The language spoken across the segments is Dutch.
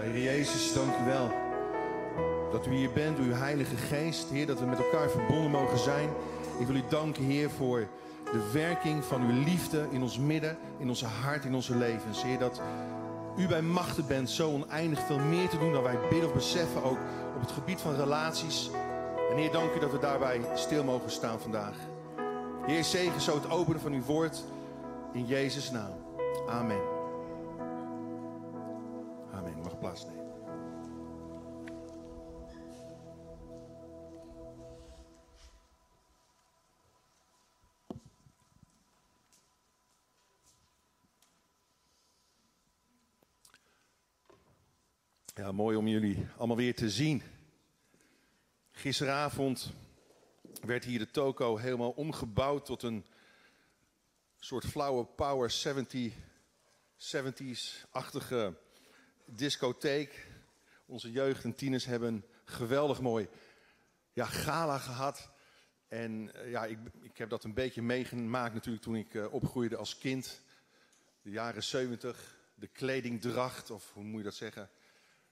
Heer Jezus, dank u wel. Dat u hier bent, uw Heilige Geest. Heer, dat we met elkaar verbonden mogen zijn. Ik wil u danken, Heer, voor de werking van uw liefde in ons midden, in onze hart, in onze levens. Heer, dat u bij machten bent zo oneindig veel meer te doen dan wij bidden of beseffen, ook op het gebied van relaties. En Heer, dank u dat we daarbij stil mogen staan vandaag. Heer, zegen zo het openen van uw woord in Jezus' naam. Amen. Plaatsnemen. Ja, mooi om jullie allemaal weer te zien. Gisteravond werd hier de toko helemaal omgebouwd tot een soort flauwe power 70, 70s-achtige discotheek. Onze jeugd en tieners hebben een geweldig mooi ja, gala gehad. En uh, ja, ik, ik heb dat een beetje meegemaakt natuurlijk toen ik uh, opgroeide als kind. De jaren 70, de kledingdracht, of hoe moet je dat zeggen?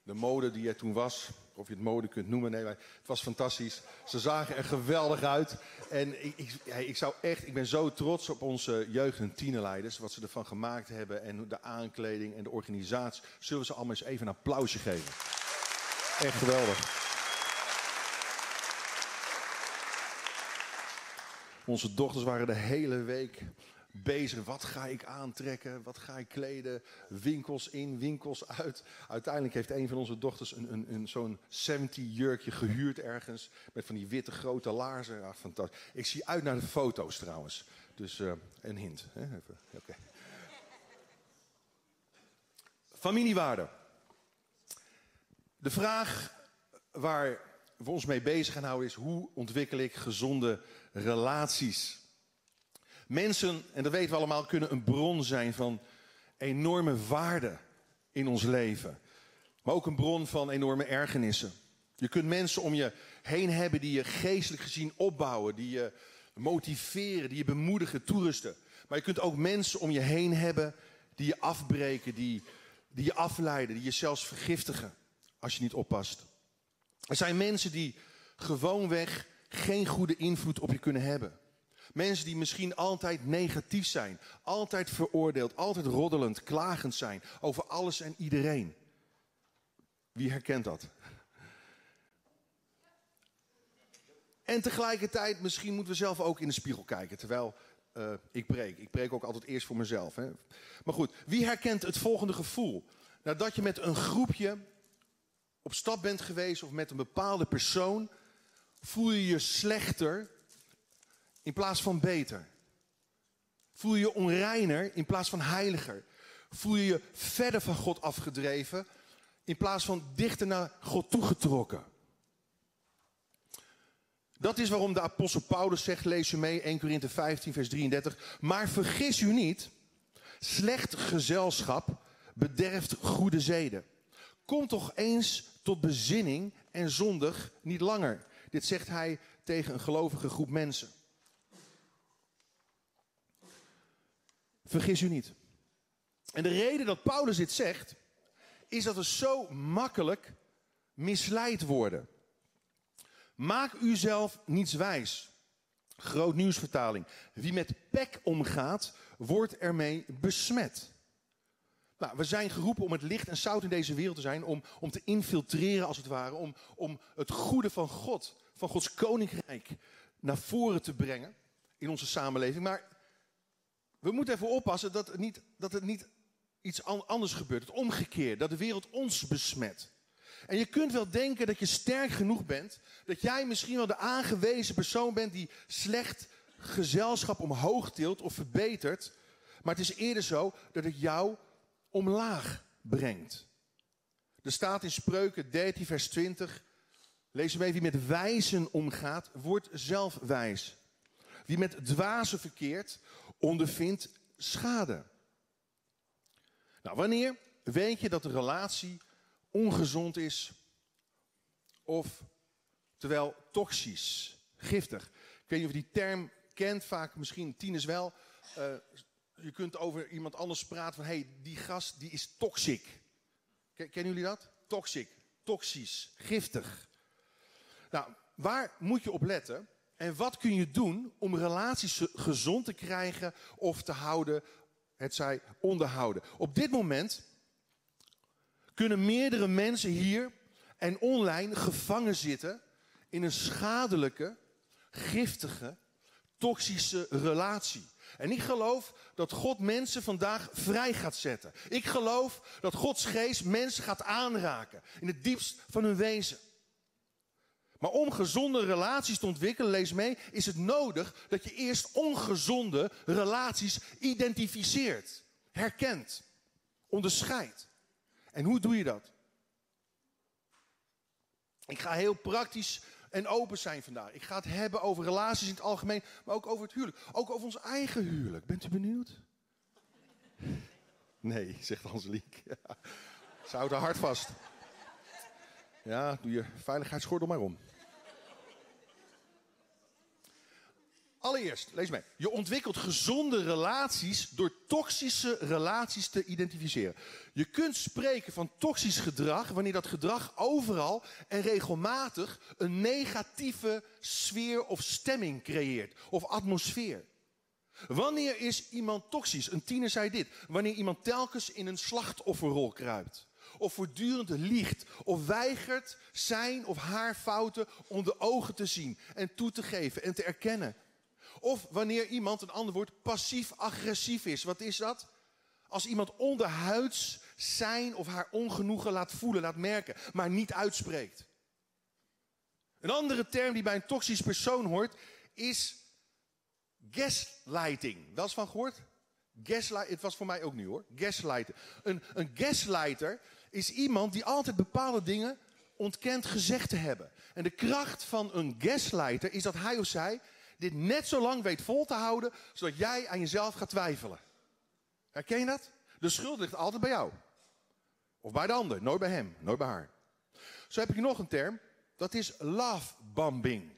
de mode die er toen was. Of je het mode kunt noemen. Nee, het was fantastisch. Ze zagen er geweldig uit. En ik, ik, ik, zou echt, ik ben zo trots op onze jeugd- en tienerleiders. Wat ze ervan gemaakt hebben. En de aankleding en de organisatie. Zullen we ze allemaal eens even een applausje geven? Echt geweldig. Onze dochters waren de hele week bezig. Wat ga ik aantrekken? Wat ga ik kleden? Winkels in, winkels uit. Uiteindelijk heeft een van onze dochters een, een, een, zo'n 70 jurkje gehuurd ergens. Met van die witte grote laarzen. Ach, fantastisch. Ik zie uit naar de foto's trouwens. Dus uh, een hint. Hè? Even. Familiewaarde. De vraag waar we ons mee bezig gaan houden is: hoe ontwikkel ik gezonde relaties? Mensen, en dat weten we allemaal, kunnen een bron zijn van enorme waarde in ons leven. Maar ook een bron van enorme ergernissen. Je kunt mensen om je heen hebben die je geestelijk gezien opbouwen, die je motiveren, die je bemoedigen, toerusten. Maar je kunt ook mensen om je heen hebben die je afbreken, die, die je afleiden, die je zelfs vergiftigen als je niet oppast. Er zijn mensen die gewoonweg geen goede invloed op je kunnen hebben. Mensen die misschien altijd negatief zijn, altijd veroordeeld, altijd roddelend, klagend zijn over alles en iedereen. Wie herkent dat? En tegelijkertijd, misschien moeten we zelf ook in de spiegel kijken, terwijl uh, ik preek. Ik preek ook altijd eerst voor mezelf. Hè? Maar goed, wie herkent het volgende gevoel? Nadat je met een groepje op stap bent geweest of met een bepaalde persoon, voel je je slechter in plaats van beter? Voel je je onreiner in plaats van heiliger? Voel je je verder van God afgedreven in plaats van dichter naar God toegetrokken? Dat is waarom de apostel Paulus zegt, lees je mee, 1 Korinthe 15, vers 33. Maar vergis u niet, slecht gezelschap bederft goede zeden. Kom toch eens tot bezinning en zondig niet langer. Dit zegt hij tegen een gelovige groep mensen. Vergis u niet. En de reden dat Paulus dit zegt, is dat we zo makkelijk misleid worden. Maak uzelf niets wijs. Groot nieuwsvertaling. Wie met pek omgaat, wordt ermee besmet. Nou, we zijn geroepen om het licht en zout in deze wereld te zijn, om, om te infiltreren als het ware, om, om het goede van God, van Gods koninkrijk naar voren te brengen in onze samenleving. Maar we moeten ervoor oppassen dat het niet, dat het niet iets anders gebeurt. Het omgekeerd, dat de wereld ons besmet. En je kunt wel denken dat je sterk genoeg bent, dat jij misschien wel de aangewezen persoon bent die slecht gezelschap omhoog tilt of verbetert. Maar het is eerder zo dat het jou omlaag brengt. Er staat in Spreuken 13, vers 20. Lees mee, wie met wijzen omgaat, wordt zelf wijs. Wie met dwazen verkeert, ondervindt schade. Nou, wanneer weet je dat de relatie ongezond is of terwijl toxisch, giftig? Ik weet niet of je die term kent, vaak misschien tieners wel. Uh, je kunt over iemand anders praten van, hé, hey, die gast die is toxic. Kennen jullie dat? toxic, toxisch, giftig. Nou, waar moet je op letten? En wat kun je doen om relaties gezond te krijgen of te houden, het zij onderhouden? Op dit moment kunnen meerdere mensen hier en online gevangen zitten in een schadelijke, giftige, toxische relatie. En ik geloof dat God mensen vandaag vrij gaat zetten. Ik geloof dat Gods geest mensen gaat aanraken in het diepst van hun wezen. Maar om gezonde relaties te ontwikkelen, lees mee, is het nodig dat je eerst ongezonde relaties identificeert, herkent, onderscheidt. En hoe doe je dat? Ik ga heel praktisch en open zijn vandaag. Ik ga het hebben over relaties in het algemeen, maar ook over het huwelijk. Ook over ons eigen huwelijk. Bent u benieuwd? Nee, zegt. Ja. Ze houdt haar hart vast. Ja, doe je veiligheidsgordel maar om. Allereerst, lees mee. Je ontwikkelt gezonde relaties door toxische relaties te identificeren. Je kunt spreken van toxisch gedrag wanneer dat gedrag overal en regelmatig een negatieve sfeer of stemming creëert of atmosfeer. Wanneer is iemand toxisch? Een tiener zei dit. Wanneer iemand telkens in een slachtofferrol kruipt. Of voortdurend liegt. Of weigert zijn of haar fouten onder ogen te zien. En toe te geven en te erkennen. Of wanneer iemand, een ander woord, passief-agressief is. Wat is dat? Als iemand onderhuids zijn of haar ongenoegen laat voelen, laat merken, maar niet uitspreekt. Een andere term die bij een toxisch persoon hoort, is gaslighting. Wel eens van gehoord? Gaslight, het was voor mij ook nu hoor. Gaslighter. Een, een gaslighter is iemand die altijd bepaalde dingen ontkent gezegd te hebben. En de kracht van een gaslighter is dat hij of zij dit net zo lang weet vol te houden, zodat jij aan jezelf gaat twijfelen. Herken je dat? De schuld ligt altijd bij jou. Of bij de ander, nooit bij hem, nooit bij haar. Zo heb ik nog een term, dat is love bombing.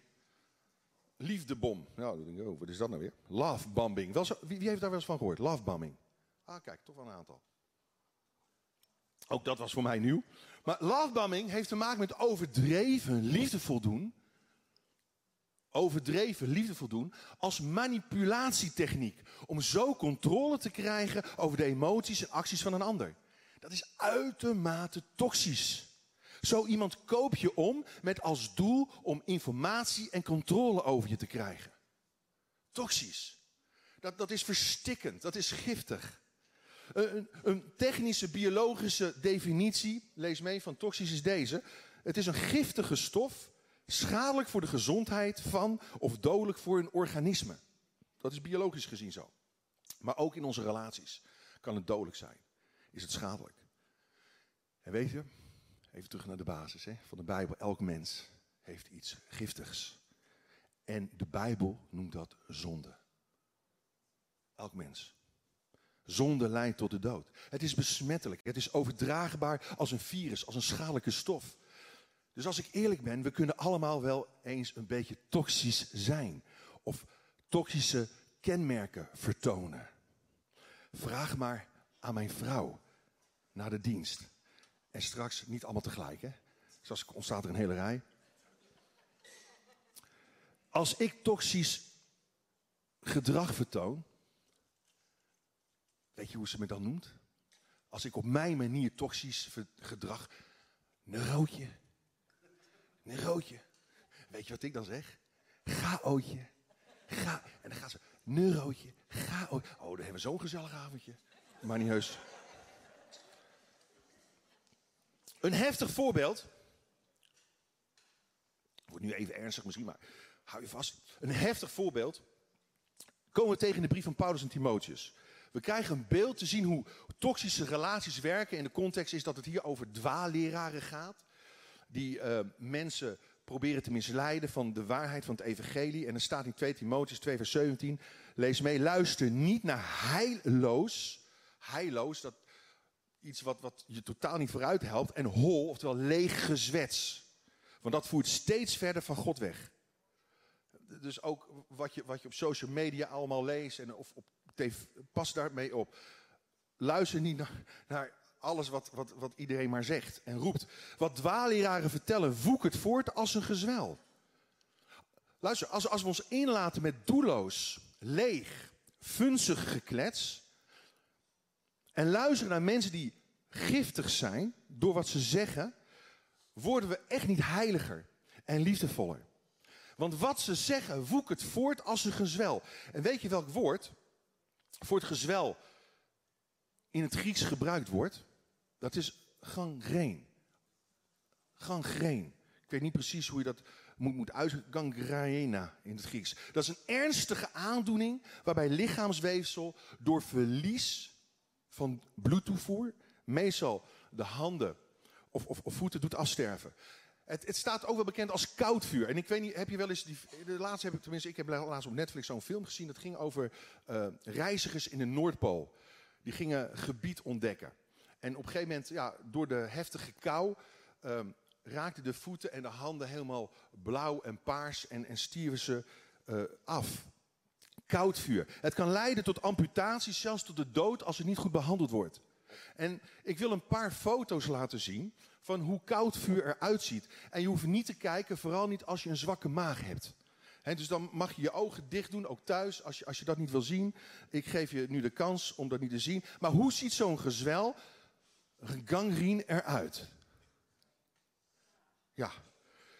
Liefdebom. Nou, dan denk ik, oh, wat is dat nou weer? Love bombing. Wie, wie, heeft daar wel eens van gehoord? Love bombing. Ah, kijk, toch wel een aantal. Ook dat was voor mij nieuw. Maar love bombing heeft te maken met overdreven liefdevol doen overdreven liefdevol doen als manipulatietechniek. Om zo controle te krijgen over de emoties en acties van een ander. Dat is uitermate toxisch. Zo iemand koop je om met als doel om informatie en controle over je te krijgen. Toxisch. Dat, dat is verstikkend, dat is giftig. Een, technische biologische definitie, lees mee, van toxisch is deze. Het is een giftige stof schadelijk voor de gezondheid van of dodelijk voor een organisme. Dat is biologisch gezien zo. Maar ook in onze relaties kan het dodelijk zijn. Is het schadelijk. En weet je, even terug naar de basis hè, van de Bijbel. Elk mens heeft iets giftigs. En de Bijbel noemt dat zonde. Elk mens. Zonde leidt tot de dood. Het is besmettelijk. Het is overdraagbaar als een virus, als een schadelijke stof. Dus als ik eerlijk ben, we kunnen allemaal wel eens een beetje toxisch zijn. Of toxische kenmerken vertonen. Vraag maar aan mijn vrouw na de dienst. En straks niet allemaal tegelijk, hè? Zoals ontstaat er een hele rij. Als ik toxisch gedrag vertoon, weet je hoe ze me dan noemt? Als ik op mijn manier toxisch gedrag, roodje. Neurootje. Weet je wat ik dan zeg? Ga-ootje. Ga. En dan gaat ze. Neurootje. Ga. Oh, dan hebben we zo'n gezellig avondje. Maar niet heus. Een heftig voorbeeld. Wordt nu even ernstig misschien, maar hou je vast. Een heftig voorbeeld. Komen we tegen in de brief van Paulus en Timotheus. We krijgen een beeld te zien hoe toxische relaties werken. En de context is dat het hier over dwaalleraren gaat die uh, mensen proberen te misleiden van de waarheid van het evangelie. En er staat in 2 Timotheus 2 vers 17, lees mee, luister niet naar heilloos, heilloos, dat iets wat, wat je totaal niet vooruit helpt, en hol, oftewel leeg gezwets. Want dat voert steeds verder van God weg. Dus ook wat je, wat je op social media allemaal leest en of op pas daarmee op. Luister niet naar, naar alles wat, wat, wat iedereen maar zegt en roept. Wat dwaalleraren vertellen, het voort als een gezwel. Luister, als, als we ons inlaten met doelloos, leeg, funzig geklets. En luisteren naar mensen die giftig zijn door wat ze zeggen, worden we echt niet heiliger en liefdevoller. Want wat ze zeggen het voort als een gezwel. En weet je welk woord voor het gezwel in het Grieks gebruikt wordt? Dat is gangreen. Gangreen. Ik weet niet precies hoe je dat moet, moet uitspreken. Gangrena in het Grieks. Dat is een ernstige aandoening waarbij lichaamsweefsel door verlies van bloedtoevoer, meestal de handen of, of, of voeten, doet afsterven. Het, staat ook wel bekend als koudvuur. En ik weet niet, heb je wel eens die. De laatste heb ik tenminste, ik heb laatst op Netflix zo'n film gezien. Dat ging over uh, reizigers in de Noordpool. Die gingen gebied ontdekken. En op een gegeven moment, ja, door de heftige kou, um, raakten de voeten en de handen helemaal blauw en paars en, en stierven ze uh, af. Koudvuur. Het kan leiden tot amputaties, zelfs tot de dood als het niet goed behandeld wordt. En ik wil een paar foto's laten zien van hoe koud vuur eruit ziet. En je hoeft niet te kijken, vooral niet als je een zwakke maag hebt. dus dan mag je je ogen dicht doen, ook thuis, als je, als je dat niet wil zien. Ik geef je nu de kans om dat niet te zien. Maar hoe ziet zo'n gezwel, een gangrene, eruit? Ja,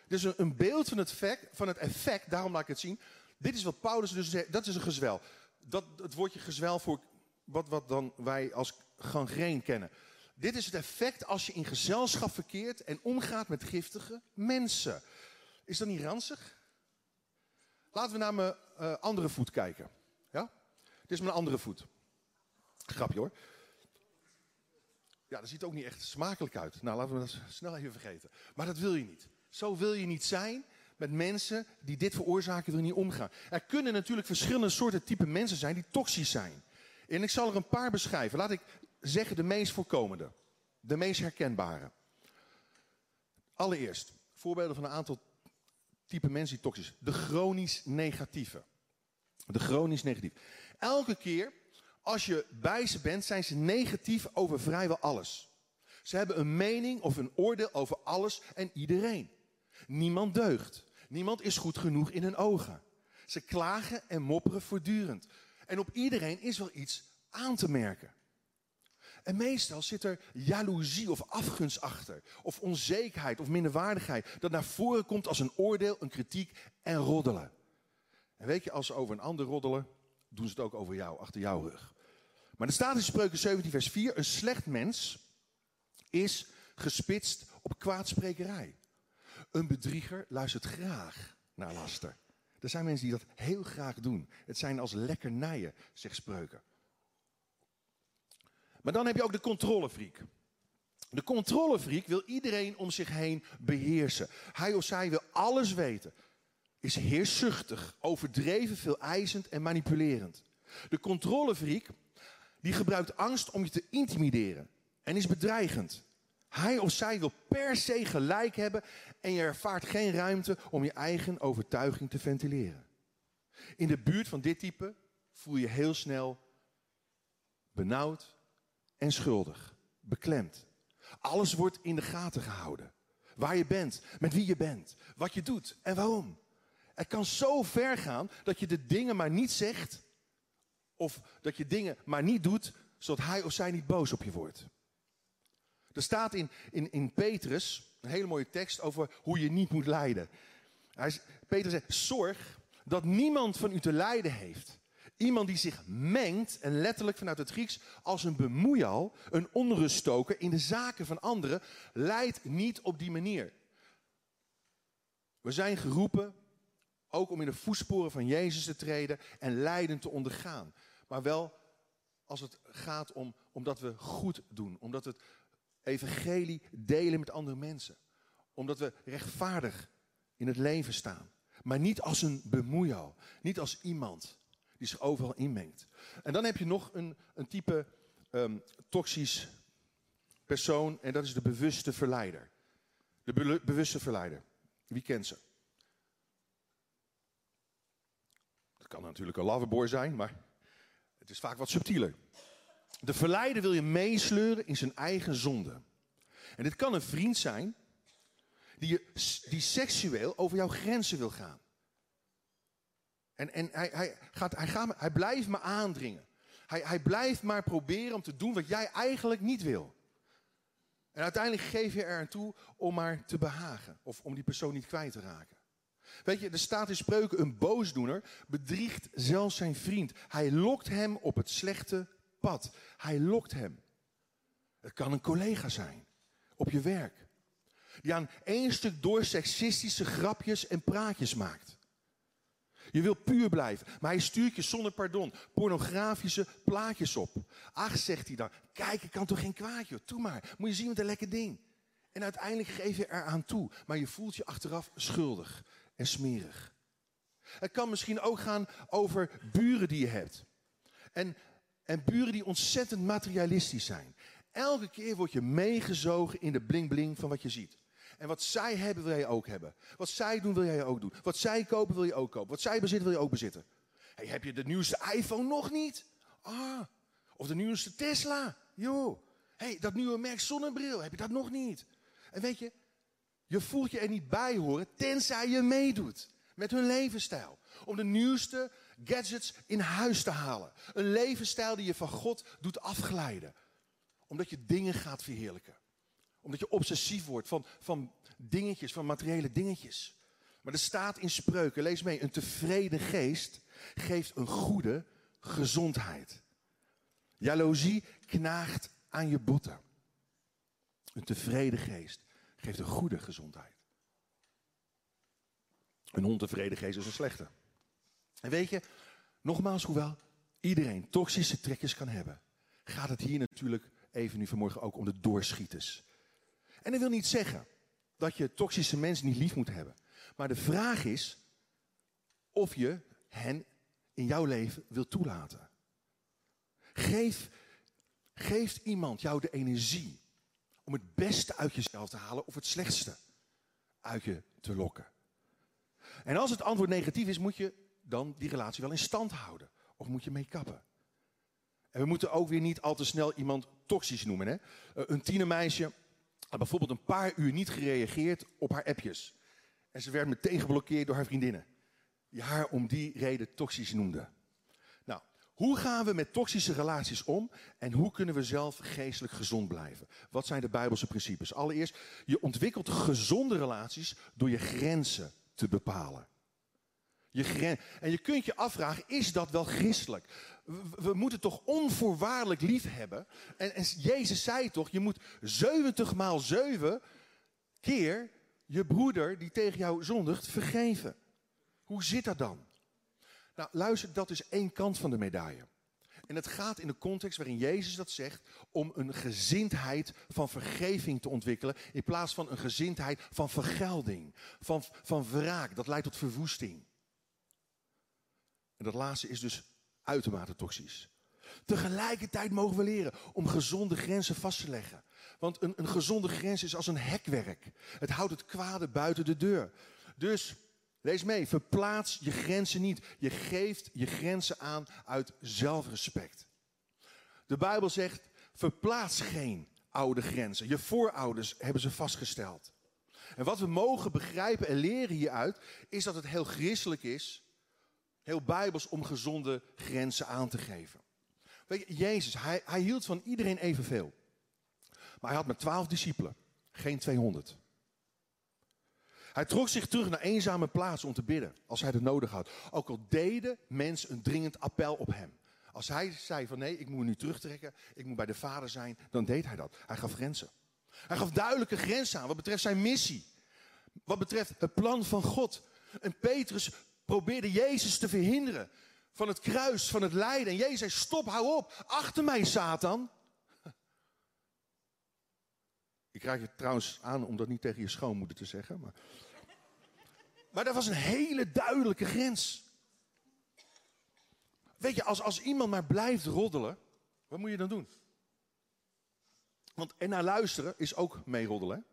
dus een, een beeld van het, effect, van het effect, daarom laat ik het zien. Dit is wat Paulus dus zegt, dat is een gezwel. Dat, het woordje gezwel voor wat, wat dan wij als gangreen kennen. Dit is het effect als je in gezelschap verkeert en omgaat met giftige mensen. Is dat niet ranzig? Laten we naar mijn uh, andere voet kijken. Ja? Dit is mijn andere voet. Grapje hoor. Ja, dat ziet ook niet echt smakelijk uit. Nou, laten we dat snel even vergeten. Maar dat wil je niet. Zo wil je niet zijn met mensen die dit veroorzaken, er niet omgaan. Er kunnen natuurlijk verschillende soorten type mensen zijn die toxisch zijn. En ik zal er een paar beschrijven. Laat ik zeggen de meest voorkomende. De meest herkenbare. Allereerst, voorbeelden van een aantal type mensen die toxisch. De chronisch negatieve. De chronisch negatief. Elke keer als je bij ze bent, zijn ze negatief over vrijwel alles. Ze hebben een mening of een oordeel over alles en iedereen. Niemand deugt. Niemand is goed genoeg in hun ogen. Ze klagen en mopperen voortdurend. En op iedereen is wel iets aan te merken. En meestal zit er jaloezie of afgunst achter, of onzekerheid of minderwaardigheid, dat naar voren komt als een oordeel, een kritiek en roddelen. En weet je, als ze over een ander roddelen, doen ze het ook over jou, achter jouw rug. Maar er staat in Spreuken 17, vers 4, een slecht mens is gespitst op kwaadsprekerij. Een bedrieger luistert graag naar laster. Er zijn mensen die dat heel graag doen. Het zijn als lekkernijen, zegt Spreuken. Maar dan heb je ook de controlefreak. De controlefreak wil iedereen om zich heen beheersen. Hij of zij wil alles weten. Is heerszuchtig, overdreven, veel eisend en manipulerend. De controlefreak die gebruikt angst om je te intimideren en is bedreigend. Hij of zij wil per se gelijk hebben en je ervaart geen ruimte om je eigen overtuiging te ventileren. In de buurt van dit type voel je heel snel benauwd en schuldig, beklemd. Alles wordt in de gaten gehouden. Waar je bent, met wie je bent, wat je doet en waarom. Het kan zo ver gaan dat je de dingen maar niet zegt of dat je dingen maar niet doet zodat hij of zij niet boos op je wordt. Er staat in, in, in Petrus een hele mooie tekst over hoe je niet moet lijden. Hij, Petrus zegt, zorg dat niemand van u te lijden heeft. Iemand die zich mengt, en letterlijk vanuit het Grieks, als een bemoeial, een onruststoker in de zaken van anderen, leidt niet op die manier. We zijn geroepen ook om in de voetsporen van Jezus te treden en lijden te ondergaan. Maar wel als het gaat om omdat we goed doen, omdat we het evangelie delen met andere mensen. Omdat we rechtvaardig in het leven staan. Maar niet als een bemoeial, niet als iemand die zich overal inmengt. En dan heb je nog een, een type um, toxisch persoon en dat is de bewuste verleider. De bewuste verleider. Wie kent ze? Dat kan natuurlijk een loverboy zijn, maar het is vaak wat subtieler. De verleider wil je meesleuren in zijn eigen zonde. En dit kan een vriend zijn die, je, die seksueel over jouw grenzen wil gaan. En, en hij, hij, gaat, hij, hij blijft me aandringen. Hij, hij blijft maar proberen om te doen wat jij eigenlijk niet wil. En uiteindelijk geef je er aan toe om maar te behagen. Of om die persoon niet kwijt te raken. Weet je, er staat in spreuken, een boosdoener bedriegt zelfs zijn vriend. Hij lokt hem op het slechte pad. Hij lokt hem. Het kan een collega zijn, op je werk. Die aan één stuk door seksistische grapjes en praatjes maakt. Je wil puur blijven, maar hij stuurt je zonder pardon pornografische plaatjes op. Ach, zegt hij dan, kijk, ik kan toch geen kwaad, joh. Doe maar, moet je zien wat een lekker ding. En uiteindelijk geef je eraan toe, maar je voelt je achteraf schuldig en smerig. Het kan misschien ook gaan over buren die je hebt. En, en buren die ontzettend materialistisch zijn. Elke keer word je meegezogen in de bling-bling van wat je ziet. En wat zij hebben, wil jij ook hebben. Wat zij doen, wil jij ook doen. Wat zij kopen, wil je ook kopen. Wat zij bezitten, wil je ook bezitten. Hey, heb je de nieuwste iPhone nog niet? Ah, of de nieuwste Tesla? Jo. hey, dat nieuwe merk zonnebril, heb je dat nog niet? En weet je, je voelt je er niet bij horen, tenzij je meedoet met hun levensstijl. Om de nieuwste gadgets in huis te halen. Een levensstijl die je van God doet afglijden. Omdat je dingen gaat verheerlijken omdat je obsessief wordt van, van dingetjes, van materiële dingetjes. Maar er staat in spreuken, lees mee, een tevreden geest geeft een goede gezondheid. Jaloezie knaagt aan je botten. Een tevreden geest geeft een goede gezondheid. Een ontevreden geest is een slechte. En weet je, nogmaals, hoewel iedereen toxische trekjes kan hebben, gaat het hier natuurlijk even nu vanmorgen ook om de doorschieters. En dat wil niet zeggen dat je toxische mensen niet lief moet hebben. Maar de vraag is of je hen in jouw leven wilt toelaten. Geef, geeft iemand jou de energie om het beste uit jezelf te halen of het slechtste uit je te lokken. En als het antwoord negatief is, moet je dan die relatie wel in stand houden. Of moet je mee kappen. En we moeten ook weer niet al te snel iemand toxisch noemen. Hè? Eh, een tienermeisje had bijvoorbeeld een paar uur niet gereageerd op haar appjes. En ze werd meteen geblokkeerd door haar vriendinnen. Die haar om die reden toxisch noemden. Nou, hoe gaan we met toxische relaties om en hoe kunnen we zelf geestelijk gezond blijven? Wat zijn de Bijbelse principes? Allereerst, je ontwikkelt gezonde relaties door je grenzen te bepalen. Je en je kunt je afvragen, is dat wel christelijk? we moeten toch onvoorwaardelijk lief hebben. En, en Jezus zei toch, je moet 70 maal 7 keer je broeder die tegen jou zondigt vergeven. Hoe zit dat dan? Nou, luister, dat is één kant van de medaille. En het gaat in de context waarin Jezus dat zegt om een gezindheid van vergeving te ontwikkelen in plaats van een gezindheid van vergelding, van, van wraak. Dat leidt tot verwoesting. En dat laatste is dus uitermate toxisch. Tegelijkertijd mogen we leren om gezonde grenzen vast te leggen. Want een, een gezonde grens is als een hekwerk. Het houdt het kwade buiten de deur. Dus lees mee, verplaats je grenzen niet. Je geeft je grenzen aan uit zelfrespect. De Bijbel zegt, verplaats geen oude grenzen. Je voorouders hebben ze vastgesteld. En wat we mogen begrijpen en leren hieruit, is dat het heel christelijk is heel bijbels om gezonde grenzen aan te geven. Weet je, Jezus, hij, hij hield van iedereen evenveel. Maar hij had maar twaalf discipelen, geen 200. Hij trok zich terug naar eenzame plaatsen om te bidden, als hij het nodig had. Ook al deden mensen een dringend appel op hem. Als hij zei van nee, ik moet me nu terugtrekken, ik moet bij de vader zijn, dan deed hij dat. Hij gaf grenzen. Hij gaf duidelijke grenzen aan wat betreft zijn missie. Wat betreft het plan van God. En Petrus probeerde Jezus te verhinderen van het kruis, van het lijden. En Jezus zei, stop, hou op, achter mij Satan. Ik krijg je trouwens aan om dat niet tegen je schoonmoeder te zeggen. Maar, maar dat was een hele duidelijke grens. Weet je, als, als iemand maar blijft roddelen, wat moet je dan doen? Want en naar luisteren is ook meeroddelen.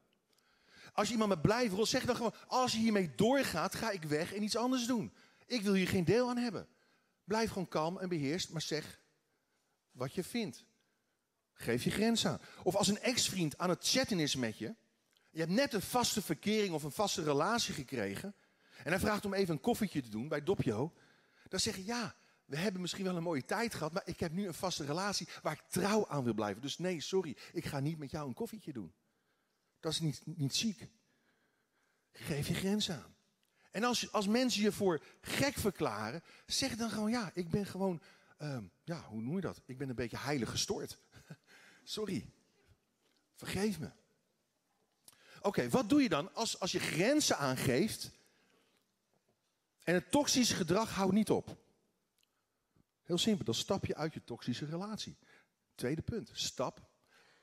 Als je iemand met blijft wil, zeg dan gewoon: als je hiermee doorgaat, ga ik weg en iets anders doen. Ik wil hier geen deel aan hebben. Blijf gewoon kalm en beheerst, maar zeg wat je vindt. Geef je grens aan. Of als een ex-vriend aan het chatten is met je. Je hebt net een vaste verkering of een vaste relatie gekregen. En hij vraagt om even een koffietje te doen bij Dopjo. Dan zeg je ja, we hebben misschien wel een mooie tijd gehad. Maar ik heb nu een vaste relatie waar ik trouw aan wil blijven. Dus nee, sorry, ik ga niet met jou een koffietje doen. Dat is niet, niet ziek. Geef je grens aan. En als, als mensen je voor gek verklaren, zeg dan gewoon ja, ik ben gewoon, ehm, ja, hoe noem je dat? Ik ben een beetje heilig gestoord. Sorry. Vergeef me. Oké, wat doe je dan als, als je grenzen aangeeft en het toxische gedrag houdt niet op? Heel simpel, dan stap je uit je toxische relatie. Tweede punt, stap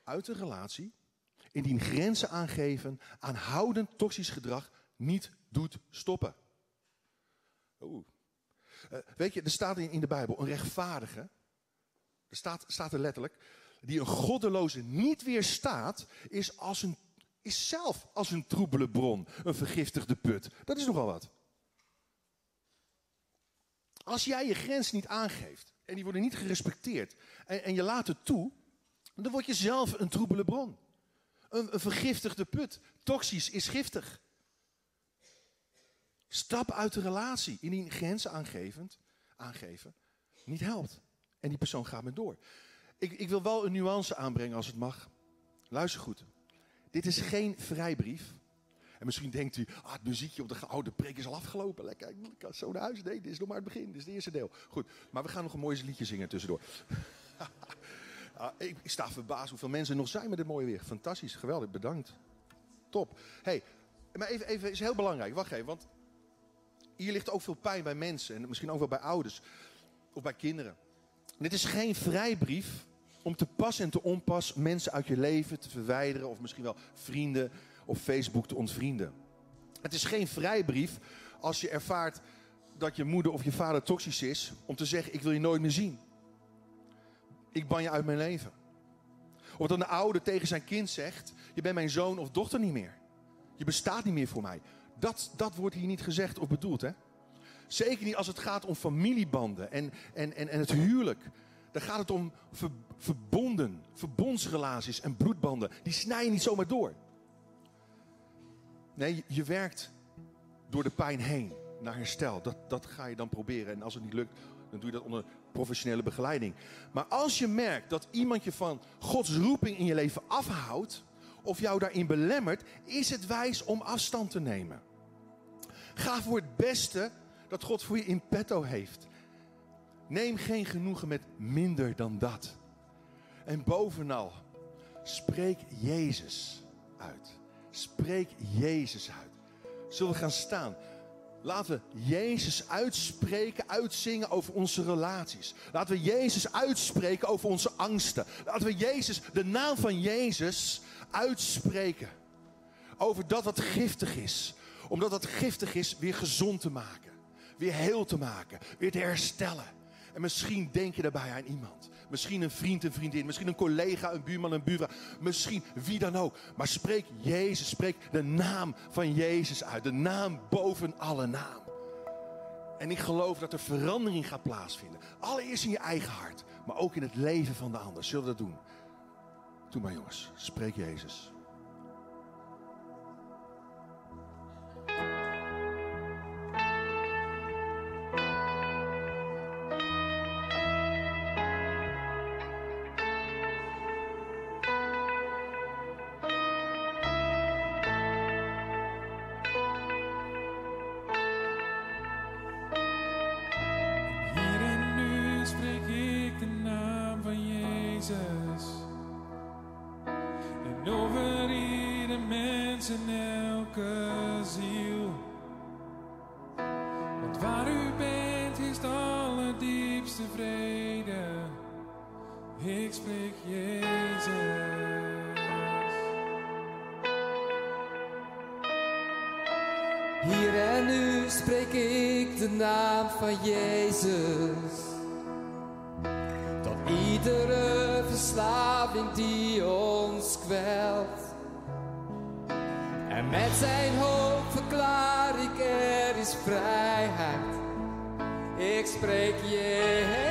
uit een relatie indien grenzen aangeven, aanhoudend toxisch gedrag niet doet stoppen. Uh, weet je, er staat in, in de Bijbel een rechtvaardige, er staat, staat er letterlijk, die een goddeloze niet weerstaat, is, als een, is zelf als een troebele bron, een vergiftigde put. Dat is nogal wat. Als jij je grens niet aangeeft en die worden niet gerespecteerd en, en je laat het toe, dan word je zelf een troebele bron. Een, vergiftigde put. Toxisch is giftig. Stap uit de relatie. Indien grenzen aangevend, aangeven niet helpt. En die persoon gaat met door. Ik, ik wil wel een nuance aanbrengen als het mag. Luister goed. Dit is geen vrijbrief. En misschien denkt u, ah, het muziekje op de oude preek is al afgelopen. Lekker, ik kan zo naar huis. Nee, dit is nog maar het begin. Dit is het eerste deel. Goed, maar we gaan nog een mooi liedje zingen tussendoor. ah, ik, sta verbaasd hoeveel mensen nog zijn met dit mooie weer. Fantastisch, geweldig, bedankt. Top. hey, maar even, even, is heel belangrijk. Wacht even, want hier ligt ook veel pijn bij mensen. En misschien ook wel bij ouders. Of bij kinderen. Dit is geen vrijbrief om te pas en te onpas mensen uit je leven te verwijderen. Of misschien wel vrienden of Facebook te ontvrienden. Het is geen vrijbrief als je ervaart dat je moeder of je vader toxisch is. Om te zeggen, ik wil je nooit meer zien. Ik ban je uit mijn leven. Of dat een ouder tegen zijn kind zegt, je bent mijn zoon of dochter niet meer. Je bestaat niet meer voor mij. Dat, dat wordt hier niet gezegd of bedoeld, hè? Zeker niet als het gaat om familiebanden en, en, en, en het huwelijk. Dan gaat het om verbonden, verbondsrelaties en bloedbanden. Die snijden niet zomaar door. Nee, je werkt door de pijn heen naar herstel. Dat, dat ga je dan proberen. En als het niet lukt, dan doe je dat onder professionele begeleiding. Maar als je merkt dat iemand je van Gods roeping in je leven afhoudt, of jou daarin belemmert, is het wijs om afstand te nemen. Ga voor het beste dat God voor je in petto heeft. Neem geen genoegen met minder dan dat. En bovenal, spreek Jezus uit. Spreek Jezus uit. Zullen we gaan staan? Laten we Jezus uitspreken, uitzingen over onze relaties. Laten we Jezus uitspreken over onze angsten. Laten we Jezus, de naam van Jezus, uitspreken. Over dat wat giftig is. Omdat dat giftig is, weer gezond te maken. Weer heel te maken. Weer te herstellen. En misschien denk je daarbij aan iemand. Misschien een vriend, een vriendin. Misschien een collega, een buurman, een buurvrouw. Misschien wie dan ook. Maar spreek Jezus. Spreek de naam van Jezus uit. De naam boven alle naam. En ik geloof dat er verandering gaat plaatsvinden. Allereerst in je eigen hart. Maar ook in het leven van de ander. Zullen we dat doen? Doe maar jongens. Spreek Jezus. spreek ik de naam van Jezus. Tot iedere verslaving die ons kwelt. En met zijn hoop verklaar ik er is vrijheid. Ik spreek Jezus.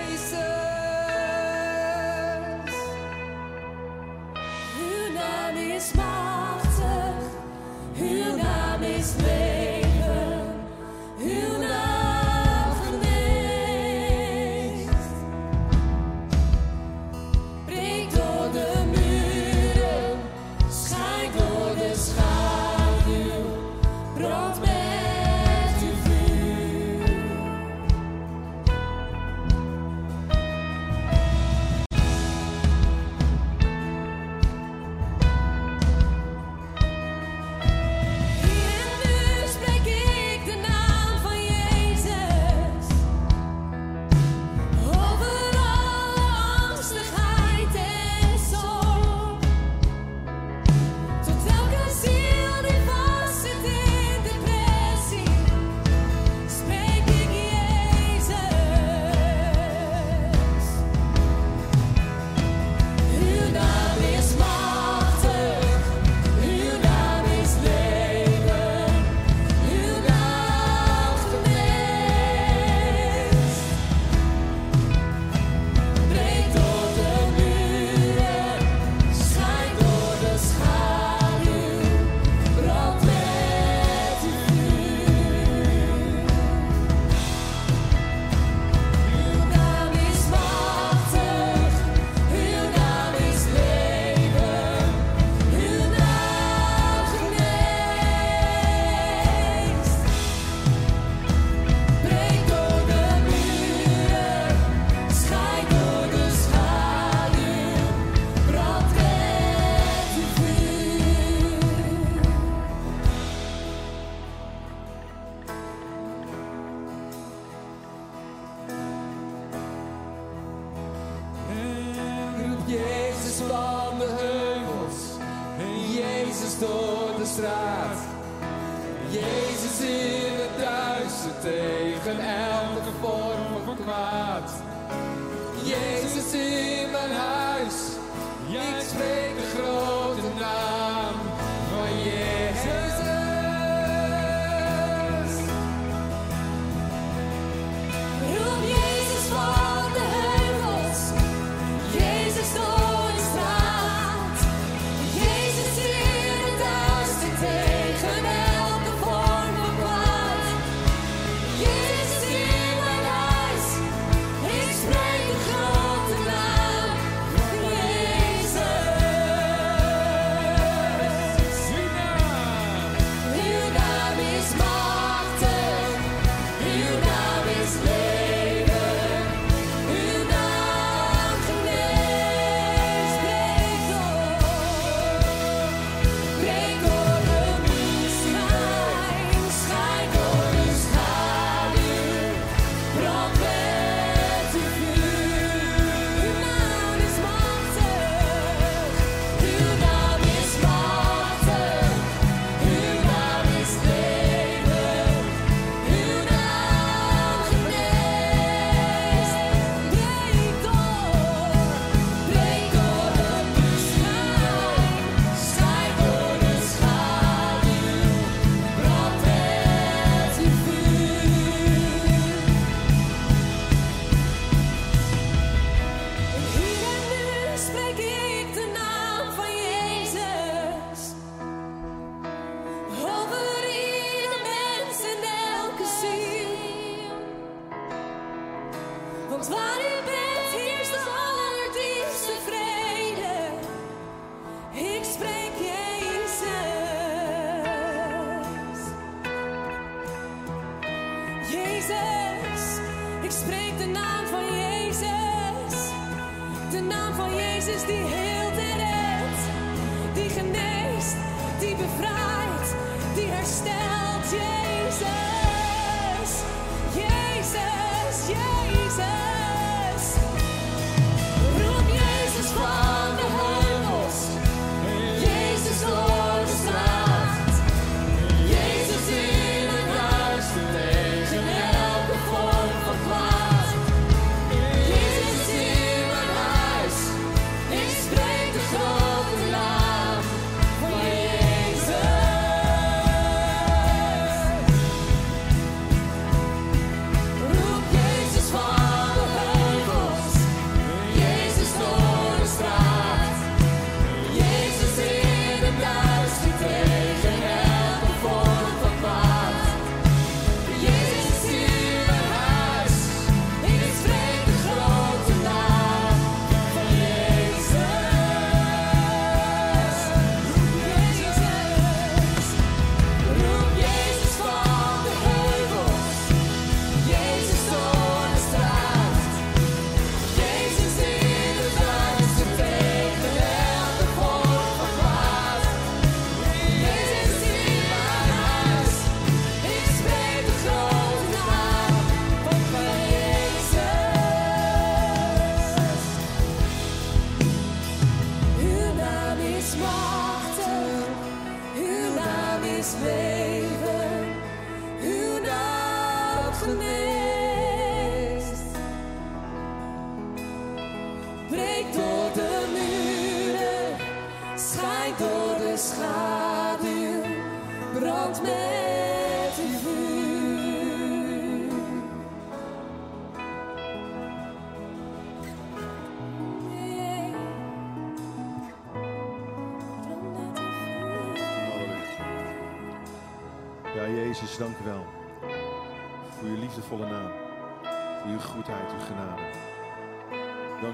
Jezus door de straat. Jezus in het duister tegen elke vorm van kwaad. Jezus in mijn huis, ik spreek de groot.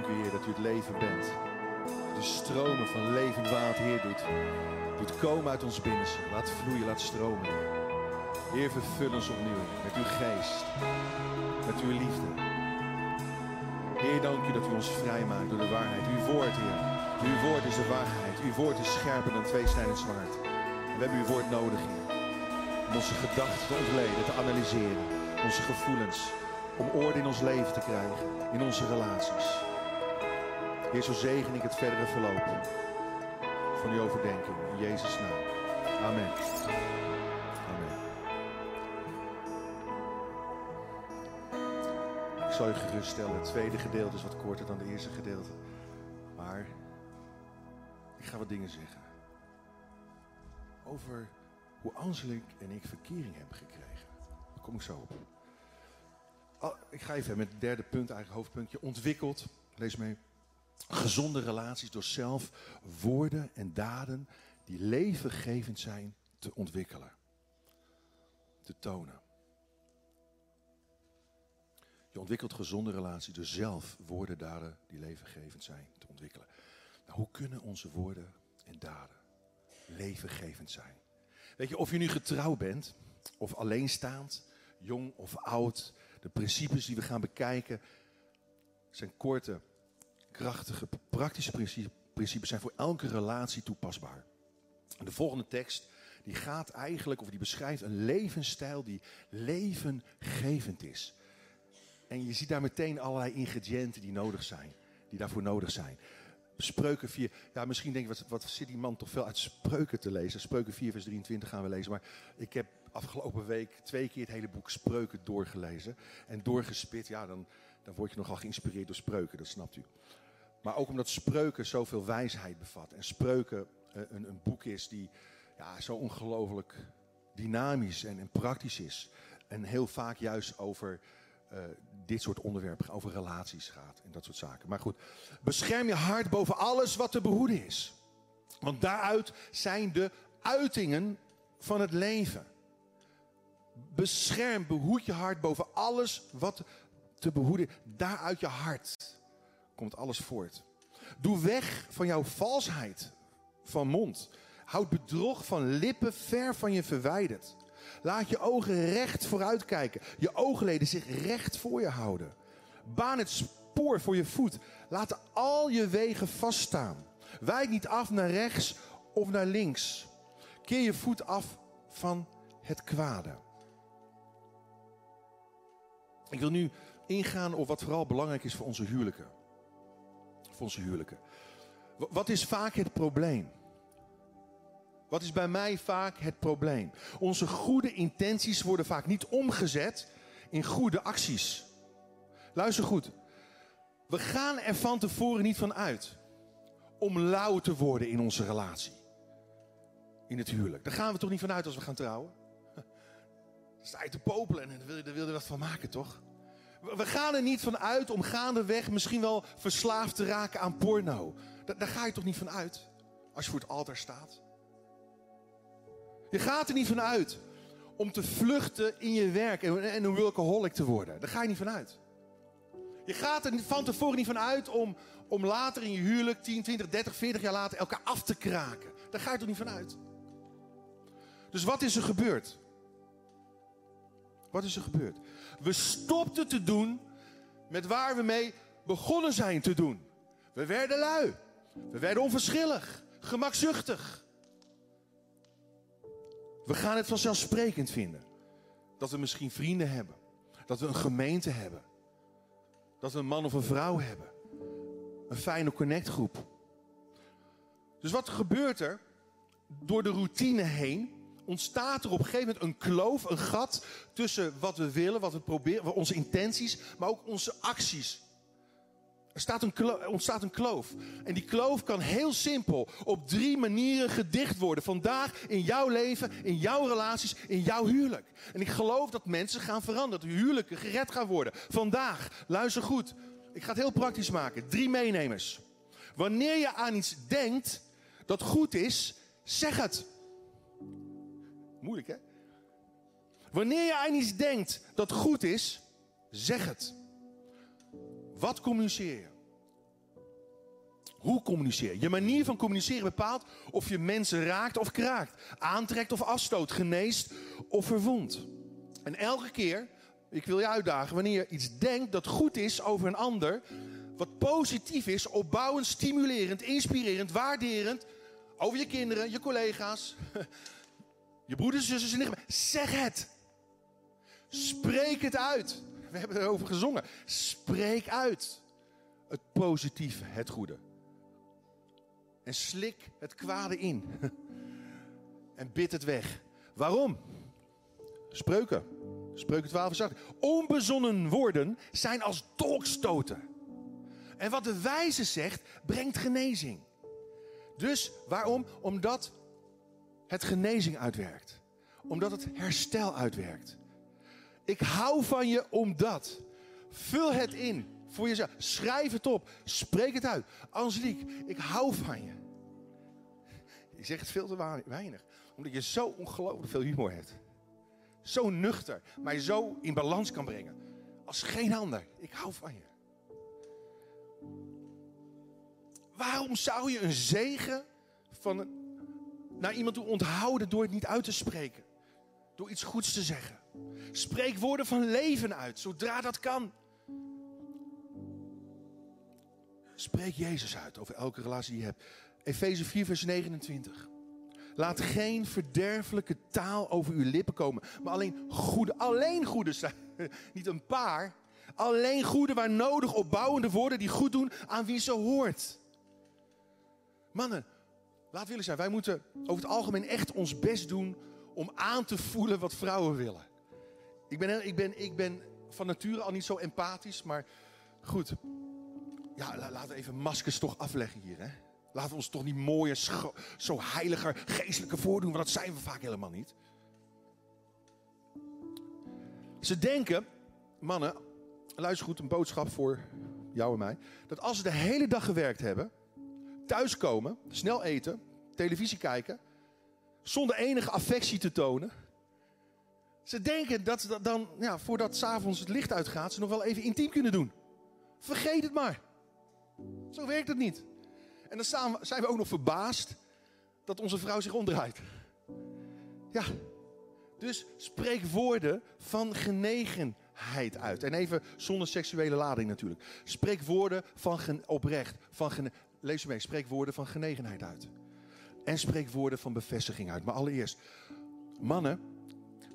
dank u, Heer, dat u het leven bent. De stromen van levend water, Heer, doet, doet komen uit ons binnenste. Laat vloeien, laat stromen. Heer, vervul ons opnieuw met uw geest, met uw liefde. Heer, dank u dat u ons vrijmaakt door de waarheid. Uw woord, Heer. Uw woord is de waarheid. Uw woord is scherper dan tweesnijdend zwaard. We hebben uw woord nodig, Heer. Om onze gedachten te ontleden, te analyseren. Onze gevoelens. Om orde in ons leven te krijgen. In onze relaties. Heer, zo zegen ik het verdere verloop van uw overdenking. In Jezus' naam. Amen. Amen. Ik zal je geruststellen, het tweede gedeelte is wat korter dan het eerste gedeelte. Maar ik ga wat dingen zeggen. Over hoe Anselik en ik verkering hebben gekregen. Daar kom ik zo op. Oh, ik ga even met het derde punt, eigenlijk hoofdpuntje, ontwikkeld. Lees mee. Gezonde relaties door zelf woorden en daden die levengevend zijn te ontwikkelen. Te tonen. Je ontwikkelt gezonde relaties door zelf woorden, daden die levengevend zijn te ontwikkelen. Nou, hoe kunnen onze woorden en daden levengevend zijn? Weet je, of je nu getrouwd bent, of alleenstaand, jong of oud, de principes die we gaan bekijken zijn korte, krachtige, praktische principes, zijn voor elke relatie toepasbaar. De volgende tekst die gaat eigenlijk, of die beschrijft een levensstijl die levengevend is. En je ziet daar meteen allerlei ingrediënten die nodig zijn, die daarvoor nodig zijn. Spreuken 4, ja misschien denk je, wat, wat zit die man toch veel uit spreuken te lezen. Spreuken 4 vers 23 gaan we lezen, maar ik heb afgelopen week twee keer het hele boek Spreuken doorgelezen. En doorgespit, ja dan, dan word je nogal geïnspireerd door Spreuken, dat snapt u. Maar ook omdat Spreuken zoveel wijsheid bevat. En Spreuken eh, een, een boek is die ja, zo ongelooflijk dynamisch en, praktisch is. En heel vaak juist over uh, dit soort onderwerpen, over relaties gaat en dat soort zaken. Maar goed, bescherm je hart boven alles wat te behoeden is. Want daaruit zijn de uitingen van het leven. Bescherm, behoed je hart boven alles wat te behoeden. Daaruit je hart komt alles voort. Doe weg van jouw valsheid van mond. Houd bedrog van lippen ver van je verwijderd. Laat je ogen recht vooruit kijken. Je oogleden zich recht voor je houden. Baan het spoor voor je voet. Laat al je wegen vaststaan. Wijk niet af naar rechts of naar links. Keer je voet af van het kwade. Ik wil nu ingaan op wat vooral belangrijk is voor onze huwelijken. Voor onze huwelijken. Wat is vaak het probleem? Wat is bij mij vaak het probleem? Onze goede intenties worden vaak niet omgezet in goede acties. Luister goed. We gaan er van tevoren niet van uit om lauw te worden in onze relatie. In het huwelijk. Daar gaan we toch niet vanuit als we gaan trouwen? Dan sta je te popelen en daar wil je, je wat van maken, toch? We gaan er niet van uit om gaandeweg misschien wel verslaafd te raken aan porno. Daar, daar ga je toch niet van uit als je voor het altaar staat? Je gaat er niet van uit om te vluchten in je werk en een workaholic te worden. Daar ga je niet van uit. Je gaat er van tevoren niet van uit om, om later in je huwelijk, 10, 20, 30, 40 jaar later, elkaar af te kraken. Daar ga je toch niet van uit. Dus wat is er gebeurd? Wat is er gebeurd? We stopten te doen met waar we mee begonnen zijn te doen. We werden lui. We werden onverschillig, gemakzuchtig. We gaan het vanzelfsprekend vinden. Dat we misschien vrienden hebben. Dat we een gemeente hebben. Dat we een man of een vrouw hebben. Een fijne connectgroep. Dus wat gebeurt er? Door de routine heen ontstaat er op een gegeven moment een kloof, een gat tussen wat we willen, wat we proberen, onze intenties, maar ook onze acties. Er staat een ontstaat een kloof. En die kloof kan heel simpel op drie manieren gedicht worden. Vandaag in jouw leven, in jouw relaties, in jouw huwelijk. En ik geloof dat mensen gaan veranderen. Dat huwelijken gered gaan worden. Vandaag, luister goed. Ik ga het heel praktisch maken. Drie meenemers. Wanneer je aan iets denkt dat goed is, zeg het. Moeilijk hè? Wanneer je aan iets denkt dat goed is, zeg het. Wat communiceer je? Hoe communiceer je? Je manier van communiceren bepaalt of je mensen raakt of kraakt, aantrekt of afstoot, geneest of verwondt. En elke keer, ik wil je uitdagen, wanneer je iets denkt dat goed is over een ander, wat positief is, opbouwend, stimulerend, inspirerend, waarderend, over je kinderen, je collega's, je broeders, zussen en nichten, zeg het. Spreek het uit. We hebben erover gezongen. Spreek uit het positieve, het goede. En slik het kwade in. en bid het weg. Waarom? Spreuken. Spreuken 12 vers 8. Onbezonnen woorden zijn als dolkstoten. En wat de wijze zegt, brengt genezing. Dus waarom? Omdat het genezing uitwerkt. Omdat het herstel uitwerkt. Ik hou van je omdat. Vul het in voor jezelf. Schrijf het op. Spreek het uit. Angelique, ik hou van je. Je zegt veel te weinig. Omdat je zo ongelooflijk veel humor hebt. Zo nuchter. Mij zo in balans kan brengen. Als geen ander. Ik hou van je. Waarom zou je een zegen van een, naar iemand toe onthouden door het niet uit te spreken? Door iets goeds te zeggen. Spreek woorden van leven uit, zodra dat kan. Spreek Jezus uit over elke relatie die je hebt. Efeze 4, vers 29. Laat geen verderfelijke taal over uw lippen komen, maar alleen goede, alleen goede zijn. Niet een paar. Alleen goede waar nodig opbouwende woorden die goed doen aan wie ze hoort. Mannen, laat willen zijn. Wij moeten over het algemeen echt ons best doen om aan te voelen wat vrouwen willen. Ik ben, ik ben, ik ben van nature al niet zo empathisch, maar goed. Ja, laten we even maskers toch afleggen hier. Hè? Laten we ons toch niet mooier, zo heiliger, geestelijke voordoen, want dat zijn we vaak helemaal niet. Ze denken, mannen, luister goed, een boodschap voor jou en mij. Dat als ze de hele dag gewerkt hebben, thuiskomen, snel eten, televisie kijken, zonder enige affectie te tonen. Ze denken dat ze dan, ja, voordat s'avonds het licht uitgaat, ze nog wel even intiem kunnen doen. Vergeet het maar. Zo werkt het niet. En dan zijn we ook nog verbaasd dat onze vrouw zich omdraait. Ja, dus spreek woorden van genegenheid uit. En even zonder seksuele lading natuurlijk. Spreek woorden van oprecht. Van lees mee, spreek woorden van genegenheid uit. En spreek woorden van bevestiging uit. Maar allereerst, mannen,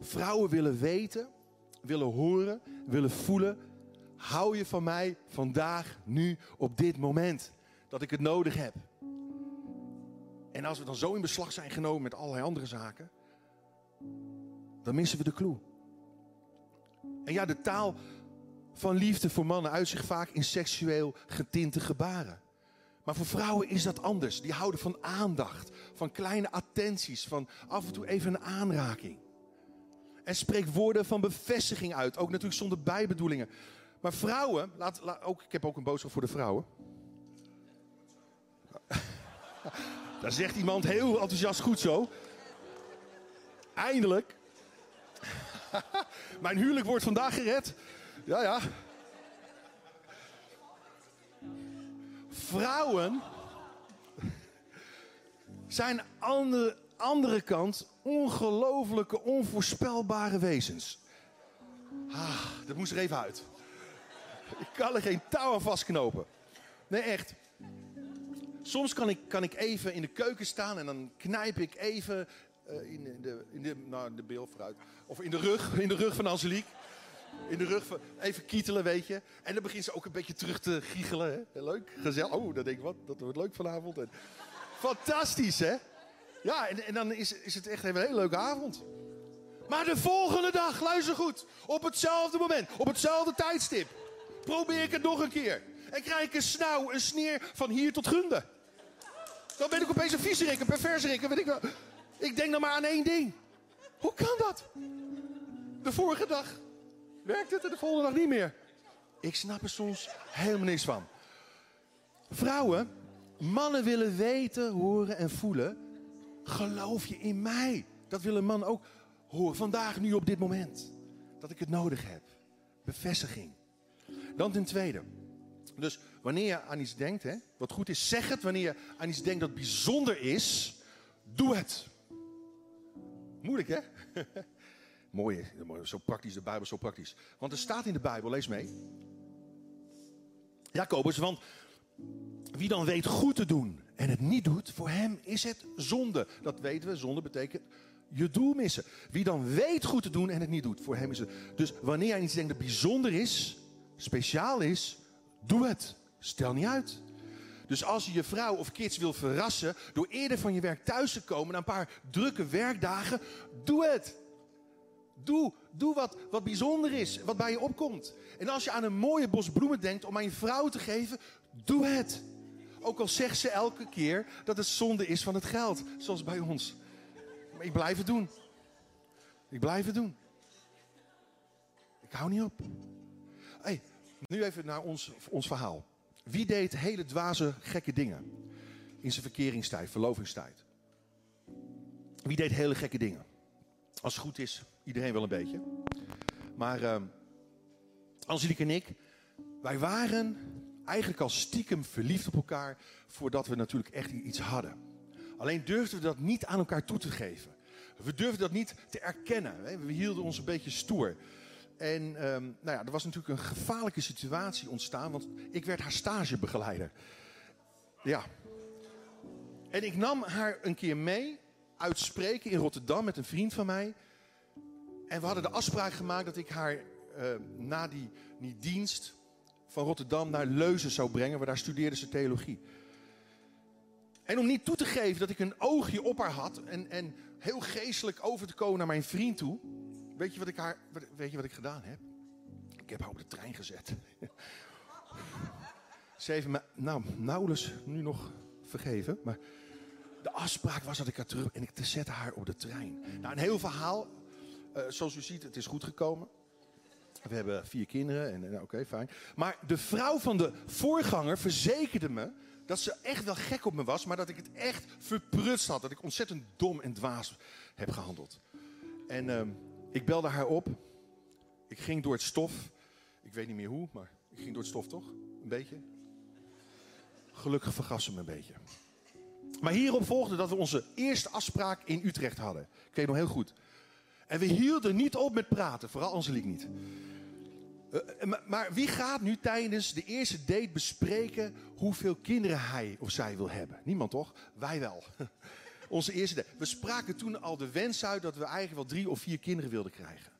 vrouwen willen weten, willen horen, willen voelen. Hou je van mij vandaag, nu, op dit moment dat ik het nodig heb. En als we dan zo in beslag zijn genomen met allerlei andere zaken, dan missen we de clue. En ja, de taal van liefde voor mannen uit zich vaak in seksueel getinte gebaren. Maar voor vrouwen is dat anders. Die houden van aandacht, van kleine attenties, van af en toe even een aanraking. En spreek woorden van bevestiging uit, ook natuurlijk zonder bijbedoelingen. Maar vrouwen, laat, laat, ook, ik heb ook een boodschap voor de vrouwen. Daar zegt iemand heel enthousiast goed zo. Eindelijk. Mijn huwelijk wordt vandaag gered. Ja, ja. Vrouwen zijn aan de andere kant ongelooflijke, onvoorspelbare wezens. Ah, dat moest er even uit. Ik kan er geen touw aan vastknopen. Nee, echt. Soms kan ik, kan ik even in de keuken staan en dan knijp ik even uh, in, de, in, de, nou, de vooruit. Of in de rug, in de rug van Angelique. In de rug even kietelen, weet je. En dan begint ze ook een beetje terug te giechelen. Hè? Leuk, gezellig. Oh, dan denk ik, wat, dat wordt leuk vanavond. Fantastisch, hè? Ja, en, en dan is, is het echt een hele leuke avond. Maar de volgende dag, luister goed. Op hetzelfde moment, op hetzelfde tijdstip. Probeer ik het nog een keer. En krijg ik een snauw, een sneer van hier tot Gunde. Dan ben ik opeens een viezerik, een perverserik. Weet ik, ik denk dan maar aan één ding. Hoe kan dat? De vorige dag werkt het en de volgende dag niet meer. Ik snap er soms helemaal niks van. Vrouwen, mannen willen weten, horen en voelen. Geloof je in mij? Dat wil een man ook horen. Vandaag, nu op dit moment. Dat ik het nodig heb. Bevestiging. Dan ten tweede. Dus wanneer je aan iets denkt, hè, wat goed is, zeg het. Wanneer je aan iets denkt dat bijzonder is, doe het. Moeilijk, hè? Mooi, zo praktisch, de Bijbel zo praktisch. Want er staat in de Bijbel, lees mee. Jacobus, want wie dan weet goed te doen en het niet doet, voor hem is het zonde. Dat weten we, zonde betekent je doel missen. Wie dan weet goed te doen en het niet doet, voor hem is het. Dus wanneer jij iets denkt dat bijzonder is, speciaal is, doe het. Stel niet uit. Dus als je je vrouw of kids wil verrassen door eerder van je werk thuis te komen na een paar drukke werkdagen, doe het. Doe, doe wat, wat bijzonder is, wat bij je opkomt. En als je aan een mooie bos bloemen denkt om aan je vrouw te geven, doe het. Ook al zegt ze elke keer dat het zonde is van het geld, zoals bij ons. Maar ik blijf het doen. Ik blijf het doen. Ik hou niet op. Hey, nu even naar ons, ons verhaal. Wie deed hele dwaze, gekke dingen in zijn verkeringstijd, verlovingstijd? Wie deed hele gekke dingen? Als het goed is, iedereen wel een beetje. Maar uh, Angelique en ik, wij waren eigenlijk al stiekem verliefd op elkaar voordat we natuurlijk echt iets hadden. Alleen durfden we dat niet aan elkaar toe te geven. We durfden dat niet te erkennen. We hielden ons een beetje stoer. En um, nou ja, er was natuurlijk een gevaarlijke situatie ontstaan, want ik werd haar stagebegeleider. Ja. En ik nam haar een keer mee uit spreken in Rotterdam met een vriend van mij. En we hadden de afspraak gemaakt dat ik haar uh, na die, die dienst van Rotterdam naar Leuzen zou brengen, waar daar studeerde ze theologie. En om niet toe te geven dat ik een oogje op haar had en, en heel geestelijk over te komen naar mijn vriend toe, Weet je wat ik, haar, weet je wat ik gedaan heb? Ik heb haar op de trein gezet. Ze me nou, nauwelijks nu nog vergeven. Maar de afspraak was dat ik haar terug... En ik zette haar op de trein. Nou, een heel verhaal. Uh, zoals u ziet, het is goed gekomen. We hebben vier kinderen en, en oké, fijn. Maar de vrouw van de voorganger verzekerde me dat ze echt wel gek op me was, maar dat ik het echt verprutst had. Dat ik ontzettend dom en dwaas heb gehandeld. En uh, ik belde haar op. Ik ging door het stof. Ik weet niet meer hoe, maar ik ging door het stof toch? Een beetje. Gelukkig vergas ze me een beetje. Maar hierop volgde dat we onze eerste afspraak in Utrecht hadden. Ik weet nog heel goed. En we hielden niet op met praten, vooral Angelique niet. Uh, maar wie gaat nu tijdens de eerste date bespreken hoeveel kinderen hij of zij wil hebben? Niemand toch? Wij wel. Onze eerste We spraken toen al de wens uit dat we eigenlijk wel drie of vier kinderen wilden krijgen.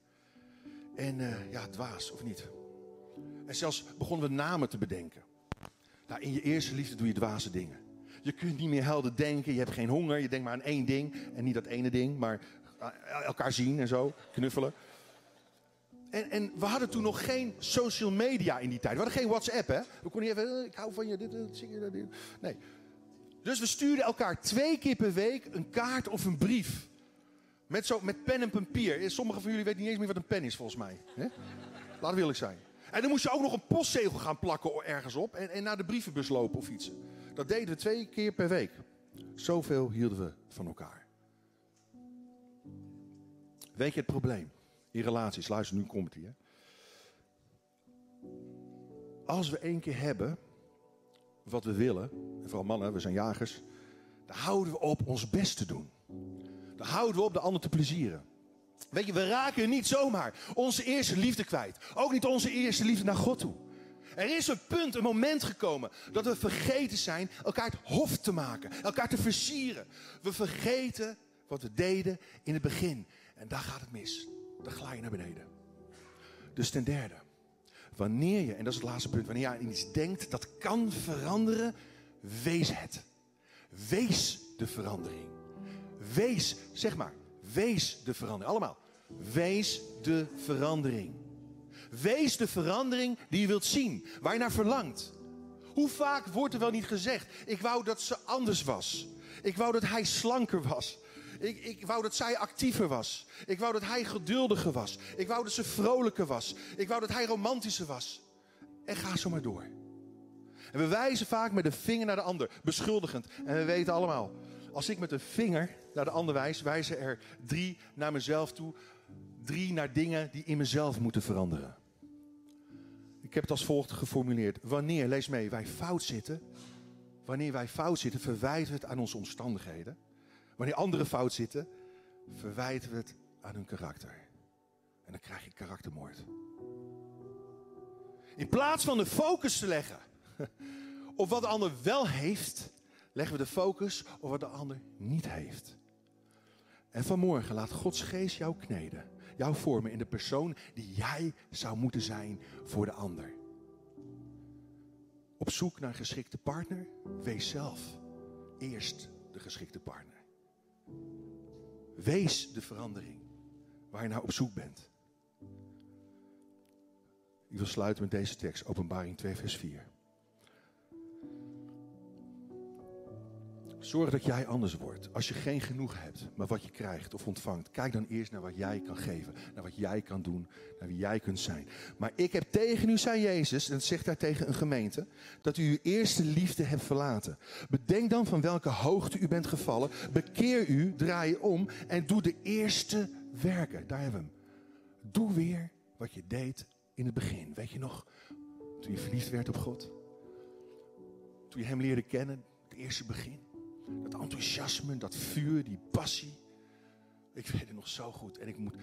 En uh, ja, dwaas of niet. En zelfs begonnen we namen te bedenken. Nou, in je eerste liefde doe je dwaze dingen. Je kunt niet meer helder denken, je hebt geen honger, je denkt maar aan één ding. En niet dat ene ding, maar eh, elkaar zien en zo, knuffelen. En, en, we hadden toen nog geen social media in die tijd. We hadden geen WhatsApp, hè? We konden niet even, eh, ik hou van je, dit, dit, zing je, dit. Nee. Dus we stuurden elkaar twee keer per week een kaart of een brief. Met, zo, met pen en papier. Sommigen van jullie weten niet eens meer wat een pen is, volgens mij. Laat wil ik zijn. En dan moest je ook nog een postzegel gaan plakken ergens op. En, en naar de brievenbus lopen of iets. Dat deden we twee keer per week. Zoveel hielden we van elkaar. Weet je het probleem? In relaties, luister, nu komt hij. Als we één keer hebben wat we willen, en vooral mannen, we zijn jagers, dan houden we op ons best te doen. Dan houden we op de ander te plezieren. Weet je, we raken niet zomaar onze eerste liefde kwijt. Ook niet onze eerste liefde naar God toe. Er is een punt, een moment gekomen dat we vergeten zijn elkaar het hof te maken, elkaar te versieren. We vergeten wat we deden in het begin. En daar gaat het mis. Dan glij je naar beneden. Dus ten derde, Wanneer je, en dat is het laatste punt, wanneer je aan iets denkt dat kan veranderen, wees het. Wees de verandering. Wees, zeg maar, wees de verandering. Allemaal. Wees de verandering. Wees de verandering die je wilt zien, waar je naar verlangt. Hoe vaak wordt er wel niet gezegd: Ik wou dat ze anders was. Ik wou dat hij slanker was. Ik, ik wou dat zij actiever was. Ik wou dat hij geduldiger was. Ik wou dat ze vrolijker was. Ik wou dat hij romantischer was. En ga zo maar door. En we wijzen vaak met de vinger naar de ander, beschuldigend. En we weten allemaal, als ik met de vinger naar de ander wijs, wijzen er drie naar mezelf toe. Drie naar dingen die in mezelf moeten veranderen. Ik heb het als volgt geformuleerd. Wanneer, lees mee, wij fout zitten. Wanneer wij fout zitten, verwijten we het aan onze omstandigheden. Wanneer anderen fout zitten, verwijten we het aan hun karakter. En dan krijg je karaktermoord. In plaats van de focus te leggen op wat de ander wel heeft, leggen we de focus op wat de ander niet heeft. En vanmorgen laat Gods geest jou kneden, jou vormen in de persoon die jij zou moeten zijn voor de ander. op zoek naar een geschikte partner? Wees zelf eerst de geschikte partner. Wees de verandering waar je naar op zoek bent. Ik wil sluiten met deze tekst, Openbaring 2, vers 4. Zorg dat jij anders wordt. Als je geen genoeg hebt met wat je krijgt of ontvangt, kijk dan eerst naar wat jij kan geven, naar wat jij kan doen, naar wie jij kunt zijn. Maar ik heb tegen u, zei Jezus, en dat zegt hij tegen een gemeente, dat u uw eerste liefde hebt verlaten. Bedenk dan van welke hoogte u bent gevallen, bekeer u, draai je om en doe de eerste werken. Daar hebben we hem. Doe weer wat je deed in het begin. Weet je nog, toen je verliefd werd op God? Toen je hem leerde kennen, het eerste begin. Dat enthousiasme, dat vuur, die passie. Ik weet het nog zo goed. En ik moet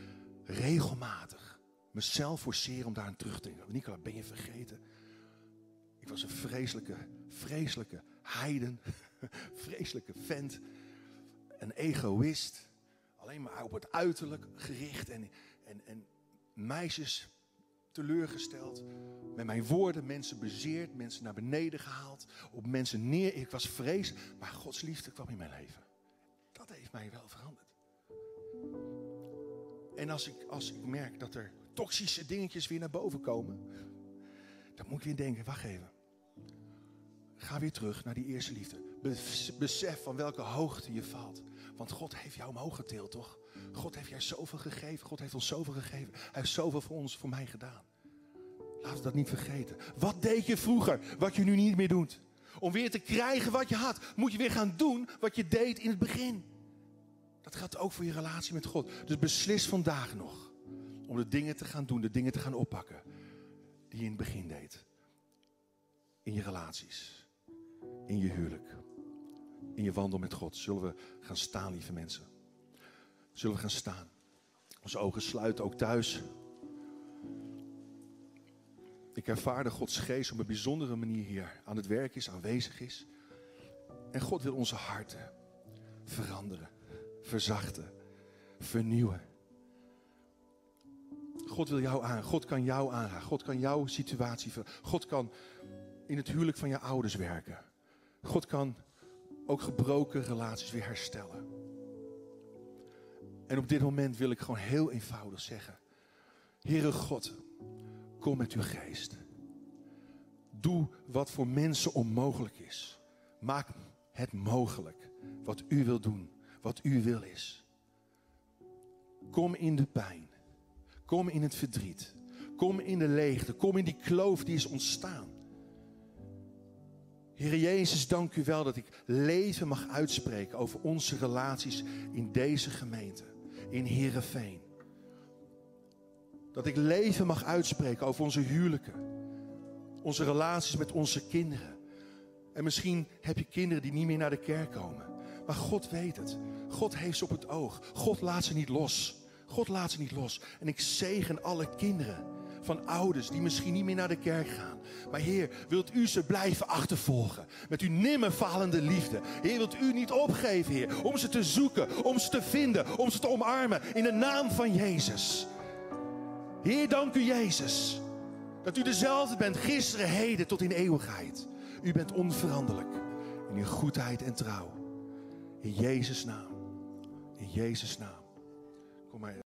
regelmatig mezelf forceren om daar aan terug te denken. Nicola, ben je vergeten? Ik was een vreselijke, vreselijke heiden. Vreselijke vent. Een egoïst. Alleen maar op het uiterlijk gericht. En, en, en meisjes teleurgesteld. Met mijn woorden mensen bezeerd, mensen naar beneden gehaald, op mensen neer. Ik was vrees, maar Gods liefde kwam in mijn leven. Dat heeft mij wel veranderd. En als ik, als ik merk dat er toxische dingetjes weer naar boven komen, dan moet ik weer denken, wacht even. Ga weer terug naar die eerste liefde. Besef van welke hoogte je valt. Want God heeft jou omhoog getild, toch? God heeft jou zoveel gegeven. God heeft ons zoveel gegeven. Hij heeft zoveel voor ons, voor mij gedaan. We dat niet vergeten. Wat deed je vroeger, wat je nu niet meer doet? Om weer te krijgen wat je had, moet je weer gaan doen wat je deed in het begin. Dat geldt ook voor je relatie met God. Dus beslis vandaag nog om de dingen te gaan doen, de dingen te gaan oppakken die je in het begin deed. In je relaties, in je huwelijk, in je wandel met God. Zullen we gaan staan, lieve mensen? Zullen we gaan staan? Onze ogen sluiten ook thuis. Ik ervaar de Gods geest op een bijzondere manier hier aan het werk is, aanwezig is. En God wil onze harten veranderen, verzachten, vernieuwen. God wil jou aan, God kan jou aanraken, God kan jouw situatie veranderen. God kan in het huwelijk van je ouders werken. God kan ook gebroken relaties weer herstellen. En op dit moment wil ik gewoon heel eenvoudig zeggen: Heere God, kom met uw geest. Doe wat voor mensen onmogelijk is. Maak het mogelijk wat u wil doen, wat u wil is. Kom in de pijn. Kom in het verdriet. Kom in de leegte. Kom in die kloof die is ontstaan. Heer Jezus, dank u wel dat ik leven mag uitspreken over onze relaties in deze gemeente in Heerenveen. Dat ik leven mag uitspreken over onze huwelijken. Onze relaties met onze kinderen. En misschien heb je kinderen die niet meer naar de kerk komen. Maar God weet het. God heeft ze op het oog. God laat ze niet los. God laat ze niet los. En ik zegen alle kinderen van ouders die misschien niet meer naar de kerk gaan. Maar Heer, wilt u ze blijven achtervolgen met uw nimmer falende liefde. Heer, wilt u niet opgeven, Heer, om ze te zoeken, om ze te vinden, om ze te omarmen in de naam van Jezus. Heer, dank u Jezus, dat u dezelfde bent gisteren, heden tot in eeuwigheid. U bent onveranderlijk in uw goedheid en trouw. In Jezus' naam. In Jezus' naam. Kom maar.